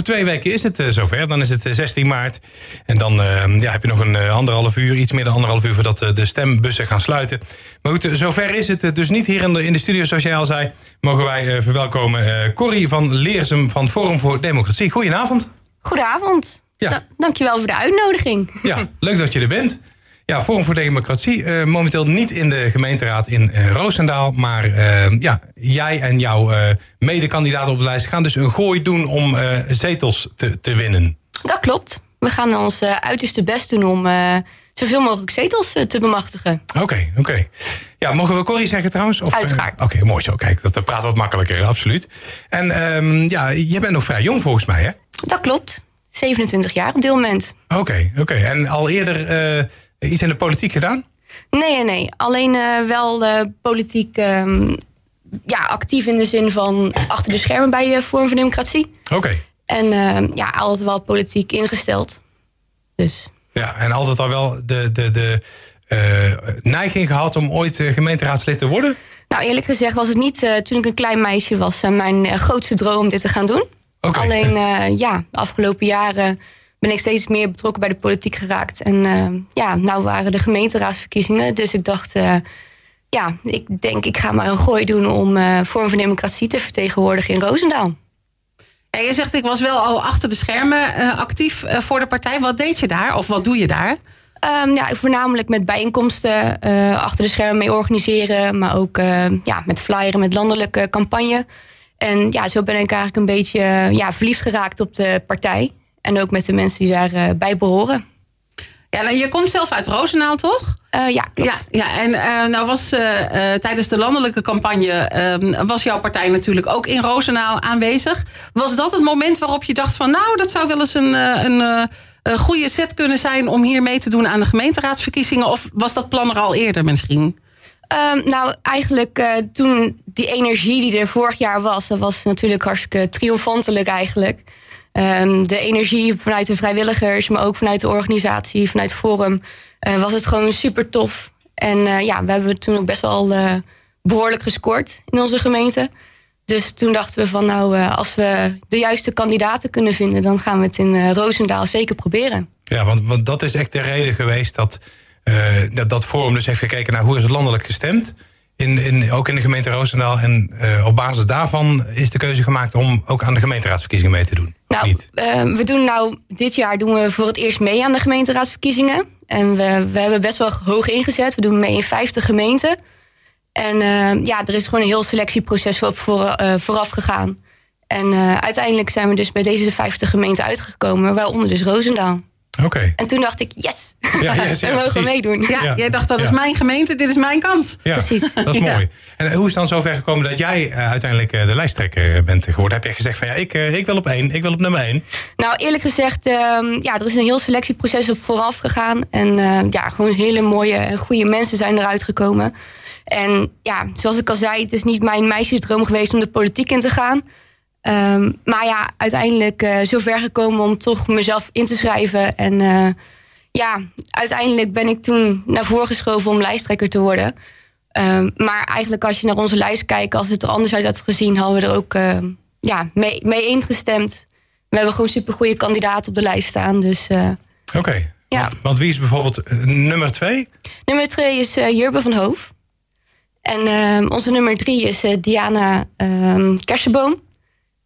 over twee weken is het uh, zover. Dan is het 16 maart. En dan ja, heb je nog een anderhalf uur, iets meer dan anderhalf uur... voordat de stembussen gaan sluiten. Maar goed, zover is het dus niet hier in de, in de studio, zoals jij al zei. Mogen wij verwelkomen Corrie van Leersum van Forum voor Democratie. Goedenavond. Goedenavond. Ja. dankjewel voor de uitnodiging. Ja, leuk dat je er bent. Ja, Forum voor Democratie. Uh, momenteel niet in de gemeenteraad in uh, Roosendaal. Maar uh, ja, jij en jouw mede-kandidaat op de lijst gaan dus een gooi doen om zetels te, te winnen. Dat klopt. We gaan ons uiterste best doen om zoveel mogelijk zetels te bemachtigen. Oké, oké. Ja, mogen we Corrie zeggen trouwens? Of, Uiteraard. Oké, mooi zo. Kijk, dat praat wat makkelijker, absoluut. En um, ja, je bent nog vrij jong volgens mij, hè? Dat klopt. 27 jaar op dit moment. Oké, oké. En al eerder iets in de politiek gedaan? Nee, nee. Alleen uh, wel uh, politiek um, ja, actief in de zin van achter de schermen bij uh, Forum voor Democratie. Oké. En ehm, ja, altijd wel politiek ingesteld. Dus. Ja, en altijd al wel de, de, de neiging gehad om ooit gemeenteraadslid te worden? Nou, eerlijk gezegd was het niet toen ik een klein meisje was mijn grootste droom om dit te gaan doen. Okay. Alleen ja, de afgelopen jaren ben ik steeds meer betrokken bij de politiek geraakt. En uh, ja, nou waren de gemeenteraadsverkiezingen. Dus ik dacht, uh, ja, ik denk ik ga maar een gooi doen om uh, vorm van democratie te vertegenwoordigen in Roosendaal. En je zegt, ik was wel al achter de schermen actief voor de partij. Wat deed je daar of wat doe je daar? Um, ja, voornamelijk met bijeenkomsten achter de schermen mee organiseren. Maar ook ja, met flyeren, met landelijke campagne. En ja, zo ben ik eigenlijk een beetje ja, verliefd geraakt op de partij. En ook met de mensen die daarbij bij behoren. Ja, nou, je komt zelf uit Roosendaal, toch? Uh, ja, klopt. Ja, ja en uh, nou was uh, tijdens de landelijke campagne ehm, was jouw partij natuurlijk ook in Roosendaal aanwezig. Was dat het moment waarop je dacht van nou, dat zou wel eens een, een, goede set kunnen zijn om hier mee te doen aan de gemeenteraadsverkiezingen? Of was dat plan er al eerder misschien? Um, nou, eigenlijk toen die energie die er vorig jaar was, dat was natuurlijk hartstikke triomfantelijk eigenlijk. Um, de energie vanuit de vrijwilligers, maar ook vanuit de organisatie, vanuit Forum, uh, was het gewoon super tof. En uh, ja, we hebben toen ook best wel uh, behoorlijk gescoord in onze gemeente. Dus toen dachten we van nou, als we de juiste kandidaten kunnen vinden, dan gaan we het in Roosendaal zeker proberen. Ja, want, dat is echt de reden geweest dat, dat, dat Forum dus heeft gekeken naar hoe is het landelijk gestemd in, in, ook in de gemeente Roosendaal. En op basis daarvan is de keuze gemaakt om ook aan de gemeenteraadsverkiezingen mee te doen. Nou, uh, we doen nou dit jaar doen we voor het eerst mee aan de gemeenteraadsverkiezingen. En we, we hebben best wel hoog ingezet. We doen mee in 50 gemeenten. En uh, ja, er is gewoon een heel selectieproces voor, voor, vooraf gegaan. En uiteindelijk zijn we dus bij deze 50 gemeenten uitgekomen, waaronder dus Roosendaal. Oké. En toen dacht ik, yes, ja, yes, ja, we mogen meedoen. Ja, ja, jij dacht, dat is mijn gemeente, dit is mijn kans. Ja, precies. Dat is mooi. En hoe is het dan zover gekomen dat jij uh, uiteindelijk uh, de lijsttrekker bent geworden? Heb je gezegd van, ja, ik, uh, ik wil op één, ik wil op nummer één? Nou, eerlijk gezegd, ja, er is een heel selectieproces op vooraf gegaan. En ja, gewoon hele mooie en goede mensen zijn eruit gekomen. En ja, zoals ik al zei, het is niet mijn meisjesdroom geweest om de politiek in te gaan. Um, maar ja, uiteindelijk uh, zover gekomen om toch mezelf in te schrijven. En uh, ja, uiteindelijk ben ik toen naar voren geschoven om lijsttrekker te worden. Um, maar eigenlijk als je naar onze lijst kijkt, als het er anders uit had gezien, hadden we er ook uh, ja, mee, mee ingestemd. We hebben gewoon supergoeie kandidaten op de lijst staan. Dus, Oké, okay. ja. want, want, wie is bijvoorbeeld nummer twee? Nummer twee is Jurbe van Hoof. En ehm, onze nummer drie is Diana Kersenboom.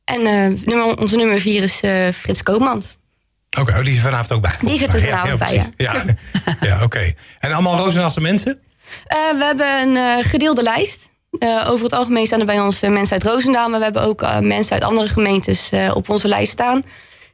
En uh, nummer, onze nummer vier is uh, Frits Koopmans. Oké, okay, oh, die is vanavond ook bij. Die zit er vanavond ja, bij, ja. Ja, ja oké. En allemaal Rozenaalse mensen? Uh, we hebben een gedeelde lijst. over het algemeen staan er bij ons mensen uit Roosendaal... maar we hebben ook mensen uit andere gemeentes op onze lijst staan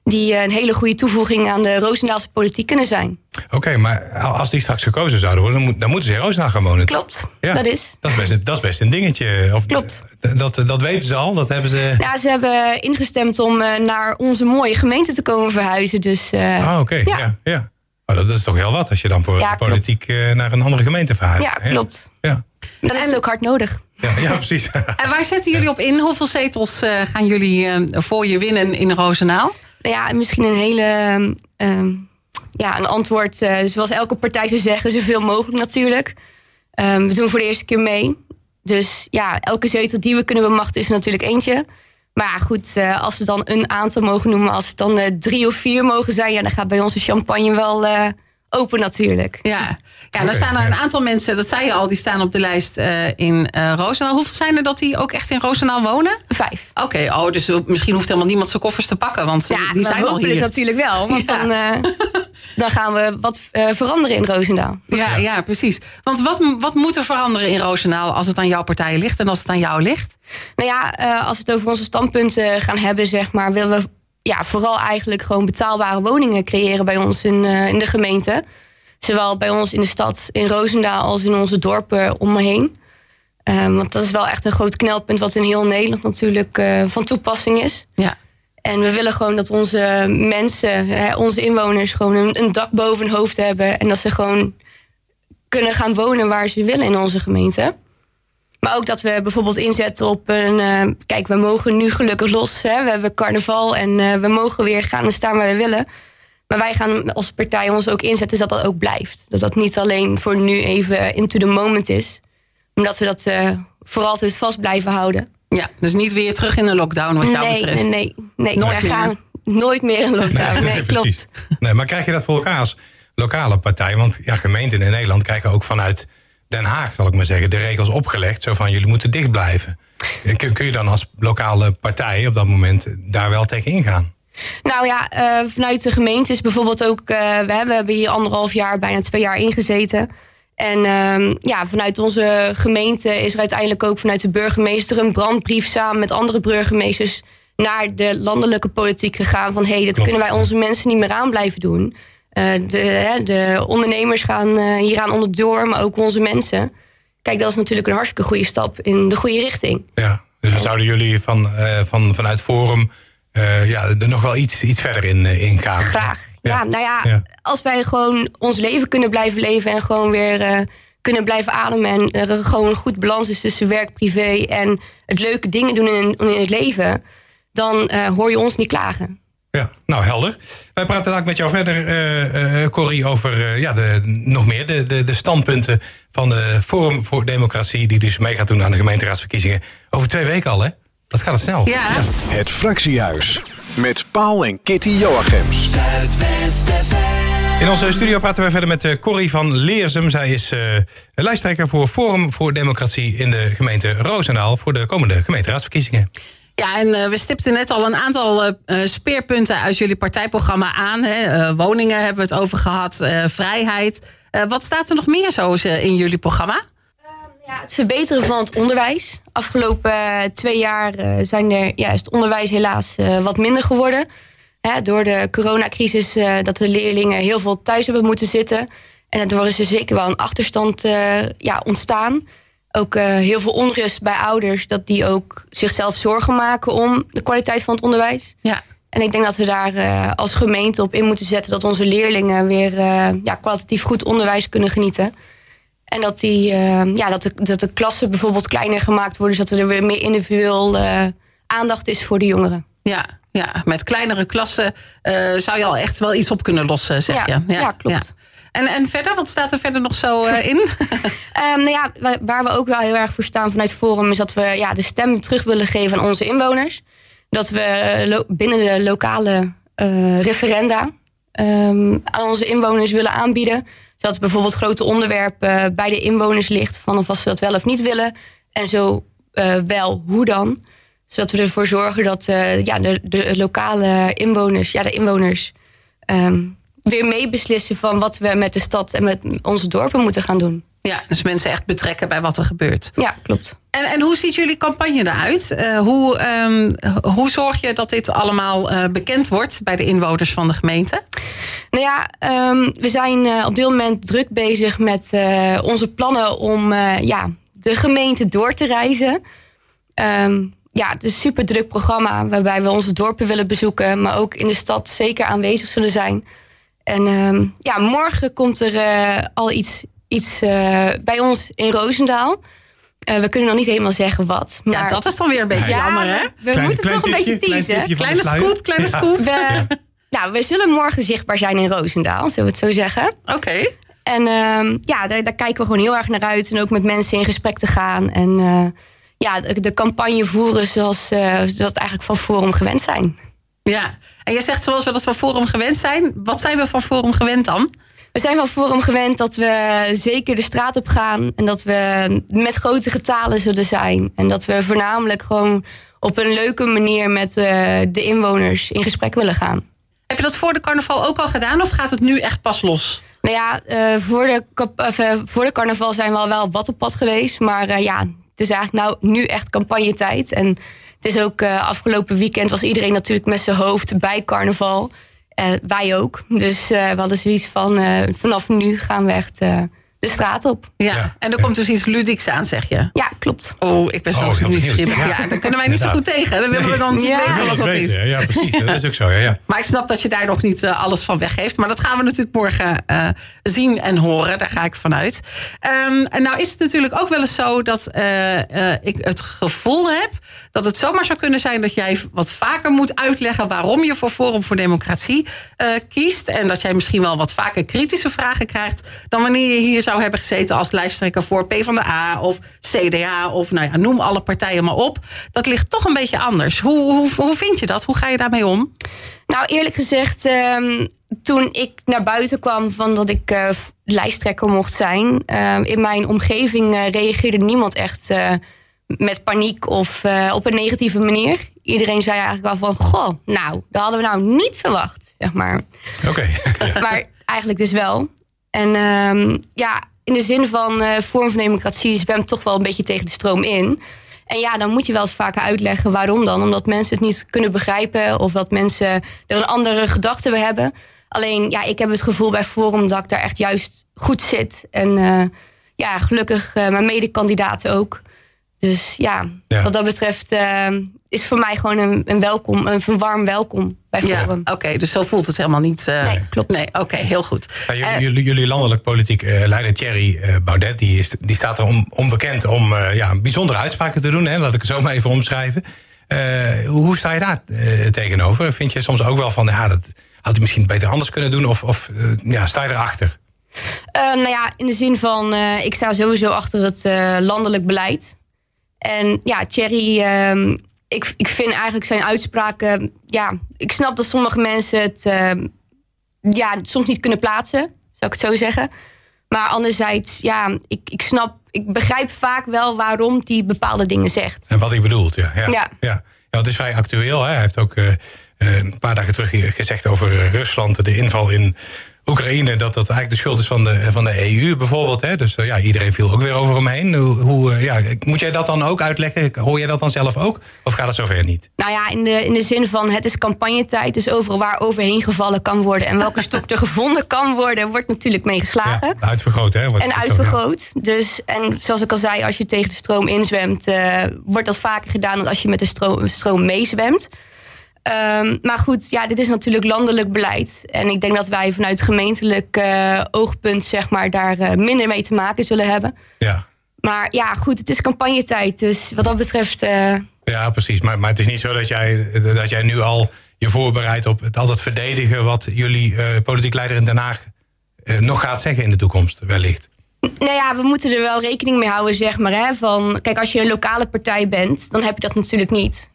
die een hele goede toevoeging aan de Roosendaalse politiek kunnen zijn. Oké, maar als die straks gekozen zouden worden, dan, dan moeten ze in Roosendaal gaan wonen. Klopt, ja, dat is. Dat is, best, dat is best een dingetje. Of, Klopt. Dat, dat weten ze al, dat hebben ze... Ja, ze hebben ingestemd om uh, naar onze mooie gemeente te komen verhuizen. Dus, uh, ah, oké, ja. ja, ja. Oh, dat is toch heel wat als je dan voor ja, politiek uh, naar een andere gemeente verhuist. Ja, klopt. Ja. Dan is het ook hard nodig. Ja, ja precies. en waar zetten jullie op in? Hoeveel zetels gaan jullie voor je winnen in Roosendaal? Nou ja, misschien een hele. Uh, ja, een antwoord uh, zoals elke partij zou zeggen, zoveel mogelijk natuurlijk. Um, we doen voor de eerste keer mee. Dus ja, elke zetel die we kunnen bemachtigen is natuurlijk eentje. Maar ja, goed, uh, als we dan een aantal mogen noemen, als het dan uh, drie of vier mogen zijn, ja, dan gaat bij onze champagne wel open natuurlijk. Ja, ja dan staan er een aantal mensen, dat zei je al, die staan op de lijst in Roosendaal. Hoeveel zijn er dat die ook echt in Roosendaal wonen? Vijf. Oké, okay, oh, dus misschien hoeft helemaal niemand zijn koffers te pakken, want ja, die zijn al hier. natuurlijk wel, want ja. dan, dan gaan we wat veranderen in Roosendaal. Ja, ja, precies. Want wat, wat moet er veranderen in Roosendaal als het aan jouw partij ligt en als het aan jou ligt? Nou ja, als we het over onze standpunten gaan hebben, zeg maar, willen we ja, vooral eigenlijk gewoon betaalbare woningen creëren bij ons in, uh, in de gemeente. Zowel bij ons in de stad, in Roosendaal, als in onze dorpen om me heen. Um, want dat is wel echt een groot knelpunt wat in heel Nederland natuurlijk uh, van toepassing is. Ja. En we willen gewoon dat onze mensen, hè, onze inwoners, gewoon een, een, dak boven hun hoofd hebben. En dat ze gewoon kunnen gaan wonen waar ze willen in onze gemeente. Maar ook dat we bijvoorbeeld inzetten op een. Uh, kijk, we mogen nu gelukkig los. Hè? We hebben carnaval en uh, we mogen weer gaan en staan waar we willen. Maar wij gaan als partij ons ook inzetten dat dat ook blijft. Dat dat niet alleen voor nu even into the moment is. Omdat we dat uh, voor altijd vast blijven houden. Ja, dus niet weer terug in de lockdown wat jou nee, betreft. Nee, nee, nee. Nooit meer. gaan nooit meer in lockdown. Nee, nee klopt. Nee, maar krijg je dat voor elkaar als lokale partij? Want ja, gemeenten in Nederland krijgen ook vanuit Den Haag, zal ik maar zeggen, de regels opgelegd. Zo van jullie moeten dicht blijven. Kun, kun je dan als lokale partij op dat moment daar wel tegen ingaan? Nou ja, uh, vanuit de gemeente is bijvoorbeeld ook. Uh, we, hebben, we hebben hier anderhalf jaar, bijna twee jaar ingezeten. En uh, ja, vanuit onze gemeente is er uiteindelijk ook vanuit de burgemeester een brandbrief samen met andere burgemeesters naar de landelijke politiek gegaan. Van hé, hey, dat kunnen wij onze mensen niet meer aan blijven doen. Uh, de, de, ondernemers gaan uh, hieraan onderdoor, maar ook onze mensen. Kijk, dat is natuurlijk een hartstikke goede stap in de goede richting. Ja, dus dan zouden jullie van, uh, van, vanuit Forum ja, er nog wel iets, iets verder in, in gaan? Graag. Ja. ja nou ja, ja, als wij gewoon ons leven kunnen blijven leven en gewoon weer kunnen blijven ademen. En er gewoon een goed balans is tussen werk, privé en het leuke dingen doen in, in het leven. Dan hoor je ons niet klagen. Ja, nou helder. Wij praten eigenlijk met jou verder, uh, uh, Corrie, over uh, ja, de, nog meer de, de, de standpunten van de Forum voor Democratie, die dus mee gaat doen aan de gemeenteraadsverkiezingen. Over twee weken al, hè? Dat gaat het snel. Ja. ja. Het Fractiehuis met Paul en Kitty Joachims. In onze studio praten wij verder met Corrie van Leersum. Zij is lijsttrekker voor Forum voor Democratie in de gemeente Roosendaal voor de komende gemeenteraadsverkiezingen. Ja, en uh, we stipten net al een aantal uh, speerpunten uit jullie partijprogramma aan. Hè. woningen hebben we het over gehad, vrijheid. wat staat er nog meer zo in jullie programma? Ja, het verbeteren van het onderwijs. Afgelopen twee jaar zijn er, ja, is het onderwijs helaas wat minder geworden. Hè, door de coronacrisis dat de leerlingen heel veel thuis hebben moeten zitten. En daardoor is er zeker wel een achterstand ja, ontstaan ook uh, heel veel onrust bij ouders, dat die ook zichzelf zorgen maken om de kwaliteit van het onderwijs. Ja. En ik denk dat we daar uh, als gemeente op in moeten zetten dat onze leerlingen weer uh, ja, kwalitatief goed onderwijs kunnen genieten. En dat, die, ja, dat, de, dat de klassen bijvoorbeeld kleiner gemaakt worden, zodat er weer meer individueel aandacht is voor de jongeren. Ja, ja, met kleinere klassen zou je al echt wel iets op kunnen lossen, zeg ja, je. Ja, ja klopt. En, en verder, wat staat er verder nog zo uh, in? um, nou ja, waar we ook wel heel erg voor staan vanuit Forum... is dat we ja, de stem terug willen geven aan onze inwoners. Dat we binnen de lokale uh, referenda um, aan onze inwoners willen aanbieden. Zodat bijvoorbeeld grote onderwerpen bij de inwoners ligt... van of ze dat wel of niet willen. En zo wel, hoe dan? Zodat we ervoor zorgen dat ja, de, de lokale inwoners... Ja, de inwoners... Um, weer meebeslissen van wat we met de stad en met onze dorpen moeten gaan doen. Ja, dus mensen echt betrekken bij wat er gebeurt. Ja, klopt. En, en hoe ziet jullie campagne eruit? Uh, hoe, um, hoe zorg je dat dit allemaal uh, bekend wordt bij de inwoners van de gemeente? Nou ja, um, we zijn uh, op dit moment druk bezig met onze plannen om ja, de gemeente door te reizen. Um, ja, het is een super druk programma waarbij we onze dorpen willen bezoeken, maar ook in de stad zeker aanwezig zullen zijn. En uh, ja, morgen komt er uh, al iets, iets uh, bij ons in Roosendaal. Uh, we kunnen nog niet helemaal zeggen wat. Maar... Ja, dat is dan weer een beetje ja, jammer, hè? We klein, moeten toch een beetje teasen. Klein kleine scoop, kleine ja. scoop. We, nou, we zullen morgen zichtbaar zijn in Roosendaal, zullen we het zo zeggen. Oké. Okay. En uh, ja, daar, daar, kijken we gewoon heel erg naar uit. En ook met mensen in gesprek te gaan. En ja, de, de campagne voeren zoals, eh, zoals we dat eigenlijk van Forum gewend zijn. Ja, en je zegt zoals we dat van Forum gewend zijn. Wat zijn we van Forum gewend dan? We zijn van Forum gewend dat we zeker de straat op gaan. En dat we met grote getalen zullen zijn. En dat we voornamelijk gewoon op een leuke manier met eh, de inwoners in gesprek willen gaan. Heb je dat voor de carnaval ook al gedaan of gaat het nu echt pas los? Nou ja, eh, voor, de, eh, voor de carnaval zijn we al wel wat op pad geweest. Maar ja, het is eigenlijk nou nu echt campagnetijd. En het is ook eh, afgelopen weekend was iedereen natuurlijk met zijn hoofd bij carnaval. Eh, wij ook. Dus eh, we hadden zoiets van vanaf nu gaan we echt de straat op. Ja, Ja, en er ja. komt dus iets ludieks aan, zeg je. Ja, klopt. Oh, ik ben zo Oh, nieuwsgierig. Ja, Ja. daar kunnen wij niet zo goed tegen. Dan willen we dan Ja. weten wat dat is. Ja, precies. Dat is ook zo. Ja, ja. Maar ik snap dat je daar nog niet eh, alles van weggeeft. Maar dat gaan we natuurlijk morgen eh, zien en horen. Daar ga ik vanuit. Ehm, en nou is het natuurlijk ook wel eens zo dat eh, eh, ik het gevoel heb... dat het zomaar zou kunnen zijn dat jij wat vaker moet uitleggen... waarom je voor Forum voor Democratie eh, kiest. En dat jij misschien wel wat vaker kritische vragen krijgt... dan wanneer je hier zou hebben gezeten als lijsttrekker voor PvdA of CDA... of nou ja, noem alle partijen maar op. Dat ligt toch een beetje anders. Hoe, hoe, hoe vind je dat? Hoe ga je daarmee om? Nou, eerlijk gezegd, ehm, toen ik naar buiten kwam van dat ik eh, f- lijsttrekker mocht zijn, ehm, in mijn omgeving eh, reageerde niemand echt eh, met paniek of eh, op een negatieve manier. Iedereen zei eigenlijk wel van, goh, nou, dat hadden we nou niet verwacht, zeg maar. Oké. Maar eigenlijk dus wel. En ehm, ja, in de zin van eh vorm van democratie zwemt toch wel een beetje tegen de stroom in. En ja, dan moet je wel eens vaker uitleggen waarom dan. Omdat mensen het niet kunnen begrijpen of dat mensen er een andere gedachte bij hebben. Alleen, ja, ik heb het gevoel bij Forum dat ik daar echt juist goed zit. En eh, ja, gelukkig eh, mijn medekandidaten ook. Dus ja, Ja. wat dat betreft eh, is voor mij gewoon een, een welkom, een, een warm welkom bij Ja, Forum. oké, dus zo voelt het helemaal niet. eh, Nee, klopt. Nee, oké, heel goed. Ja, jullie, Eh, jullie, jullie landelijk politiek eh, leider Thierry eh, Baudet, die, is, die staat er om, onbekend om eh, ja, bijzondere uitspraken te doen. Hè, laat ik het zo maar even omschrijven. Eh, hoe, sta je daar tegenover? Vind je soms ook wel van, ja, dat had hij misschien beter anders kunnen doen? Of, of ja, sta je erachter? Eh, nou ja, in de zin van, eh, ik sta sowieso achter het eh, landelijk beleid. En ja, Thierry, ehm, ik, ik vind eigenlijk zijn uitspraken... Ja, ik snap dat sommige mensen het ehm, ja, soms niet kunnen plaatsen, zou ik het zo zeggen. Maar anderzijds, ja, ik, ik snap, ik begrijp vaak wel waarom hij bepaalde dingen zegt. En wat hij bedoelt, ja. Ja, Ja. ja. ja het is vrij actueel. Hè. Hij heeft ook eh, eh, een paar dagen terug gezegd over eh, Rusland, de inval in Oekraïne, dat dat eigenlijk de schuld is van de, van de EU bijvoorbeeld. Hè. Dus eh, ja, iedereen viel ook weer over hem heen. Hoe, hoe, eh, ja, moet jij dat dan ook uitleggen? Hoor jij dat dan zelf ook? Of gaat het zover niet? Nou ja, in de, in de zin van het is campagnetijd, dus overal waar overheen gevallen kan worden en welke stok er gevonden kan worden, wordt natuurlijk mee geslagen. Ja, uitvergroot, hè? En zo, uitvergroot. Dus, en zoals ik al zei, als je tegen de stroom inzwemt, eh, wordt dat vaker gedaan dan als je met de stroom, stroom meezwemt. Ehm, maar goed, ja, dit is natuurlijk landelijk beleid. En ik denk dat wij vanuit gemeentelijk eh, oogpunt, zeg maar, daar eh, minder mee te maken zullen hebben. Ja. Maar ja, goed, het is campagnetijd. Dus wat dat betreft. eh, Ja, precies. Maar, maar het is niet zo dat jij, dat jij nu al je voorbereidt op het altijd verdedigen wat jullie politiek leider in Den Haag nog gaat zeggen in de toekomst, wellicht. Nou ja, we moeten er wel rekening mee houden, zeg maar. Hè, van, kijk, als je een lokale partij bent, dan heb je dat natuurlijk niet.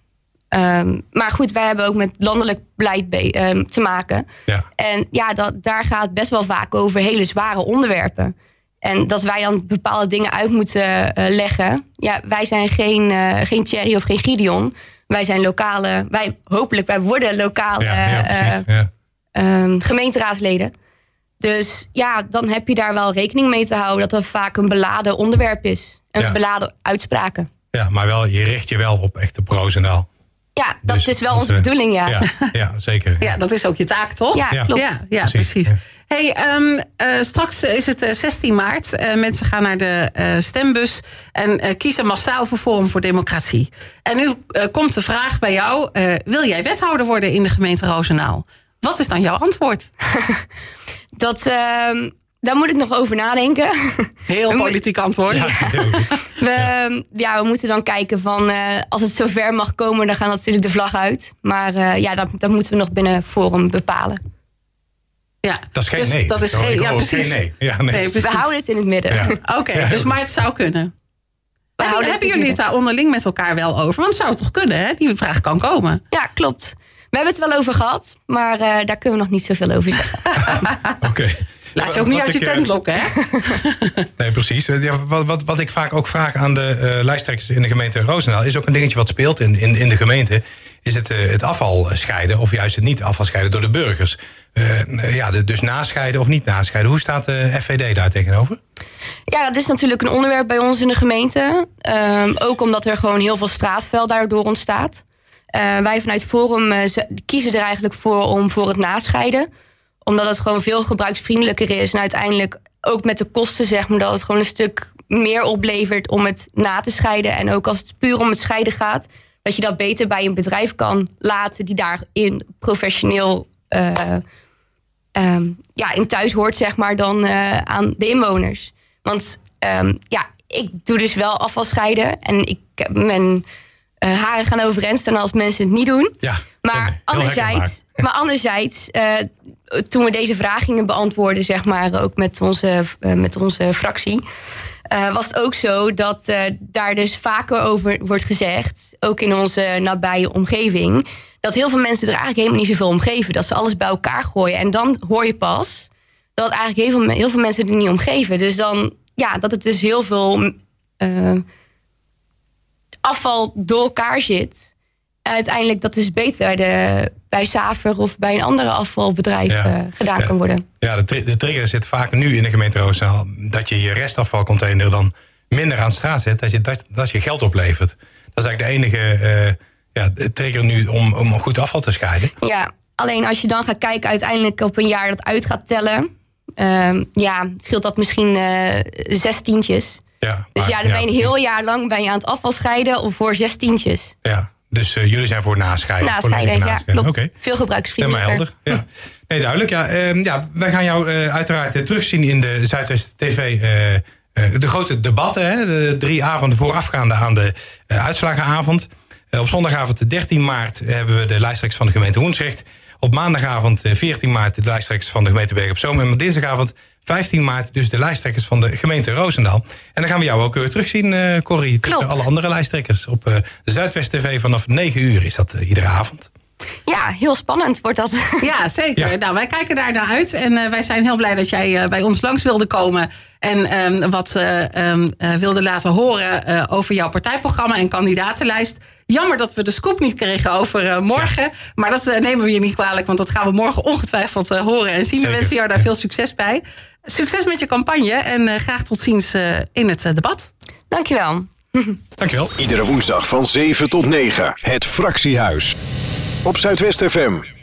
Ehm, maar goed, wij hebben ook met landelijk beleid be- ehm, te maken. Ja. En ja, dat, daar gaat best wel vaak over hele zware onderwerpen. En dat wij dan bepaalde dingen uit moeten eh, leggen. Ja, wij zijn geen, eh, geen Thierry of geen Gideon. Wij zijn lokale, wij hopelijk, wij worden lokale Ja, ja, eh, precies. Ehm, gemeenteraadsleden. Dus ja, dan heb je daar wel rekening mee te houden dat dat vaak een beladen onderwerp is. Een beladen uitspraken. ja, maar wel, je richt je wel op echte Roosendaal. Ja, dat Dus is wel dat onze eh, bedoeling, ja. Ja, ja zeker. ja, dat is ook je taak, toch? Ja, klopt. Ja, ja Precies, precies. ja. Hey, ehm, eh, straks is het eh, 16 maart. Eh, mensen gaan naar de eh, stembus en eh, kiezen massaal voor Forum voor Democratie. En nu eh, komt de vraag bij jou: eh, wil jij wethouder worden in de gemeente Roosendaal? Wat is dan jouw antwoord? Dat, ehm, daar moet ik nog over nadenken. Heel We politiek antwoord. Ja. We, ja, we moeten dan kijken van eh, als het zover mag komen, dan gaat natuurlijk de vlag uit. Maar eh, ja, dat, dat moeten we nog binnen Forum bepalen. Ja. Dat is geen Dus nee. Dat is geen, ja, precies. geen nee. Ja, nee. Nee, precies. We houden het in het midden. Ja. Oké, dus maar het zou kunnen. houden hebben het jullie het daar onderling met elkaar wel over? Want het zou toch kunnen, hè? Die vraag kan komen. Ja, klopt. We hebben het wel over gehad, maar eh, daar kunnen we nog niet zoveel over zeggen. Oké. Laat je ook niet uit je eh, tent lokken, hè? Nee, precies. Ja, wat, wat, wat ik vaak ook vraag aan de eh, lijsttrekkers in de gemeente Roosendaal... is ook een dingetje wat speelt in, in, in de gemeente... is het, eh, het afval scheiden of juist het niet afval scheiden door de burgers. Eh, ja, dus nascheiden of niet nascheiden. Hoe staat de FVD daar tegenover? Ja, dat is natuurlijk een onderwerp bij ons in de gemeente. Ehm, ook omdat er gewoon heel veel straatvuil daardoor ontstaat. Eh, wij vanuit Forum eh, ze- kiezen er eigenlijk voor om voor het nascheiden. Omdat het gewoon veel gebruiksvriendelijker is. En uiteindelijk ook met de kosten, zeg maar, dat het gewoon een stuk meer oplevert om het na te scheiden. En ook als het puur om het scheiden gaat, dat je dat beter bij een bedrijf kan laten die daarin professioneel eh, ehm, ja, in thuis hoort, zeg maar, dan eh, aan de inwoners. Want ehm, ja, ik doe dus wel afval scheiden. En ik, mijn eh, haren gaan overeind staan als mensen het niet doen. Ja, Maar anderzijds, maar anderzijds eh, toen we deze vraag gingen beantwoorden, zeg maar, ook met onze, eh, met onze fractie, was het ook zo dat daar dus vaker over wordt gezegd, ook in onze nabije omgeving, dat heel veel mensen er eigenlijk helemaal niet zoveel om geven. Dat ze alles bij elkaar gooien. En dan hoor je pas dat eigenlijk heel veel, heel veel mensen er niet om geven. Dus dan, ja, dat het dus heel veel afval door elkaar zit. En uiteindelijk dat dus beter bij, de, bij Saver of bij een andere afvalbedrijf Ja. eh, gedaan Ja. kan worden. Ja, de, tri- de trigger zit vaak nu in de gemeente Roosendaal... dat je je restafvalcontainer dan minder aan de straat zet... dat je, dat, dat je geld oplevert. Dat is eigenlijk de enige eh, ja, trigger nu om, om goed afval te scheiden. Ja, alleen als je dan gaat kijken uiteindelijk op een jaar dat uit gaat tellen... ehm, ja, scheelt dat misschien eh zestientjes. Ja, Dus ja, dan ben je een heel jaar lang ben je aan het afval scheiden of voor zestientjes. Ja, dus eh, jullie zijn voor nascheiden. Nascheiden, ja, klopt. Veel Helemaal gebruiksvriendelijker. helder. Ja. Nee, duidelijk. Ja, Ehm, ja, wij gaan jou eh, uiteraard eh, terugzien in de Zuidwest TV. de grote debatten, hè, de drie avonden voorafgaande aan de uitslagenavond. Op zondagavond 13 maart hebben we de lijsttrekkers van de gemeente Woensrecht. Op maandagavond eh, 14 maart de lijsttrekkers van de gemeente Berg op Zoom. En op dinsdagavond 15 maart dus de lijsttrekkers van de gemeente Roosendaal. En dan gaan we jou ook weer terugzien, eh Corrie. Tussen Klopt. alle andere lijsttrekkers. Op eh, de Zuidwest TV vanaf 9 uur is dat eh, iedere avond. Ja, heel spannend wordt dat. Ja, zeker. Ja. Nou, wij kijken daar naar uit. En eh, wij zijn heel blij dat jij eh, bij ons langs wilde komen. En ehm, wat eh, ehm, eh, wilde laten horen eh, over jouw partijprogramma en kandidatenlijst. Jammer dat we de scoop niet kregen over morgen. Maar dat nemen we je niet kwalijk. Want dat gaan we morgen ongetwijfeld eh, horen en zien. We wensen jou daar veel succes bij. Succes met je campagne. En eh, graag tot ziens eh, in het eh, debat. Dankjewel. Dankjewel. Iedere woensdag van 7 tot 9. Het Fractiehuis. Op Zuidwest FM.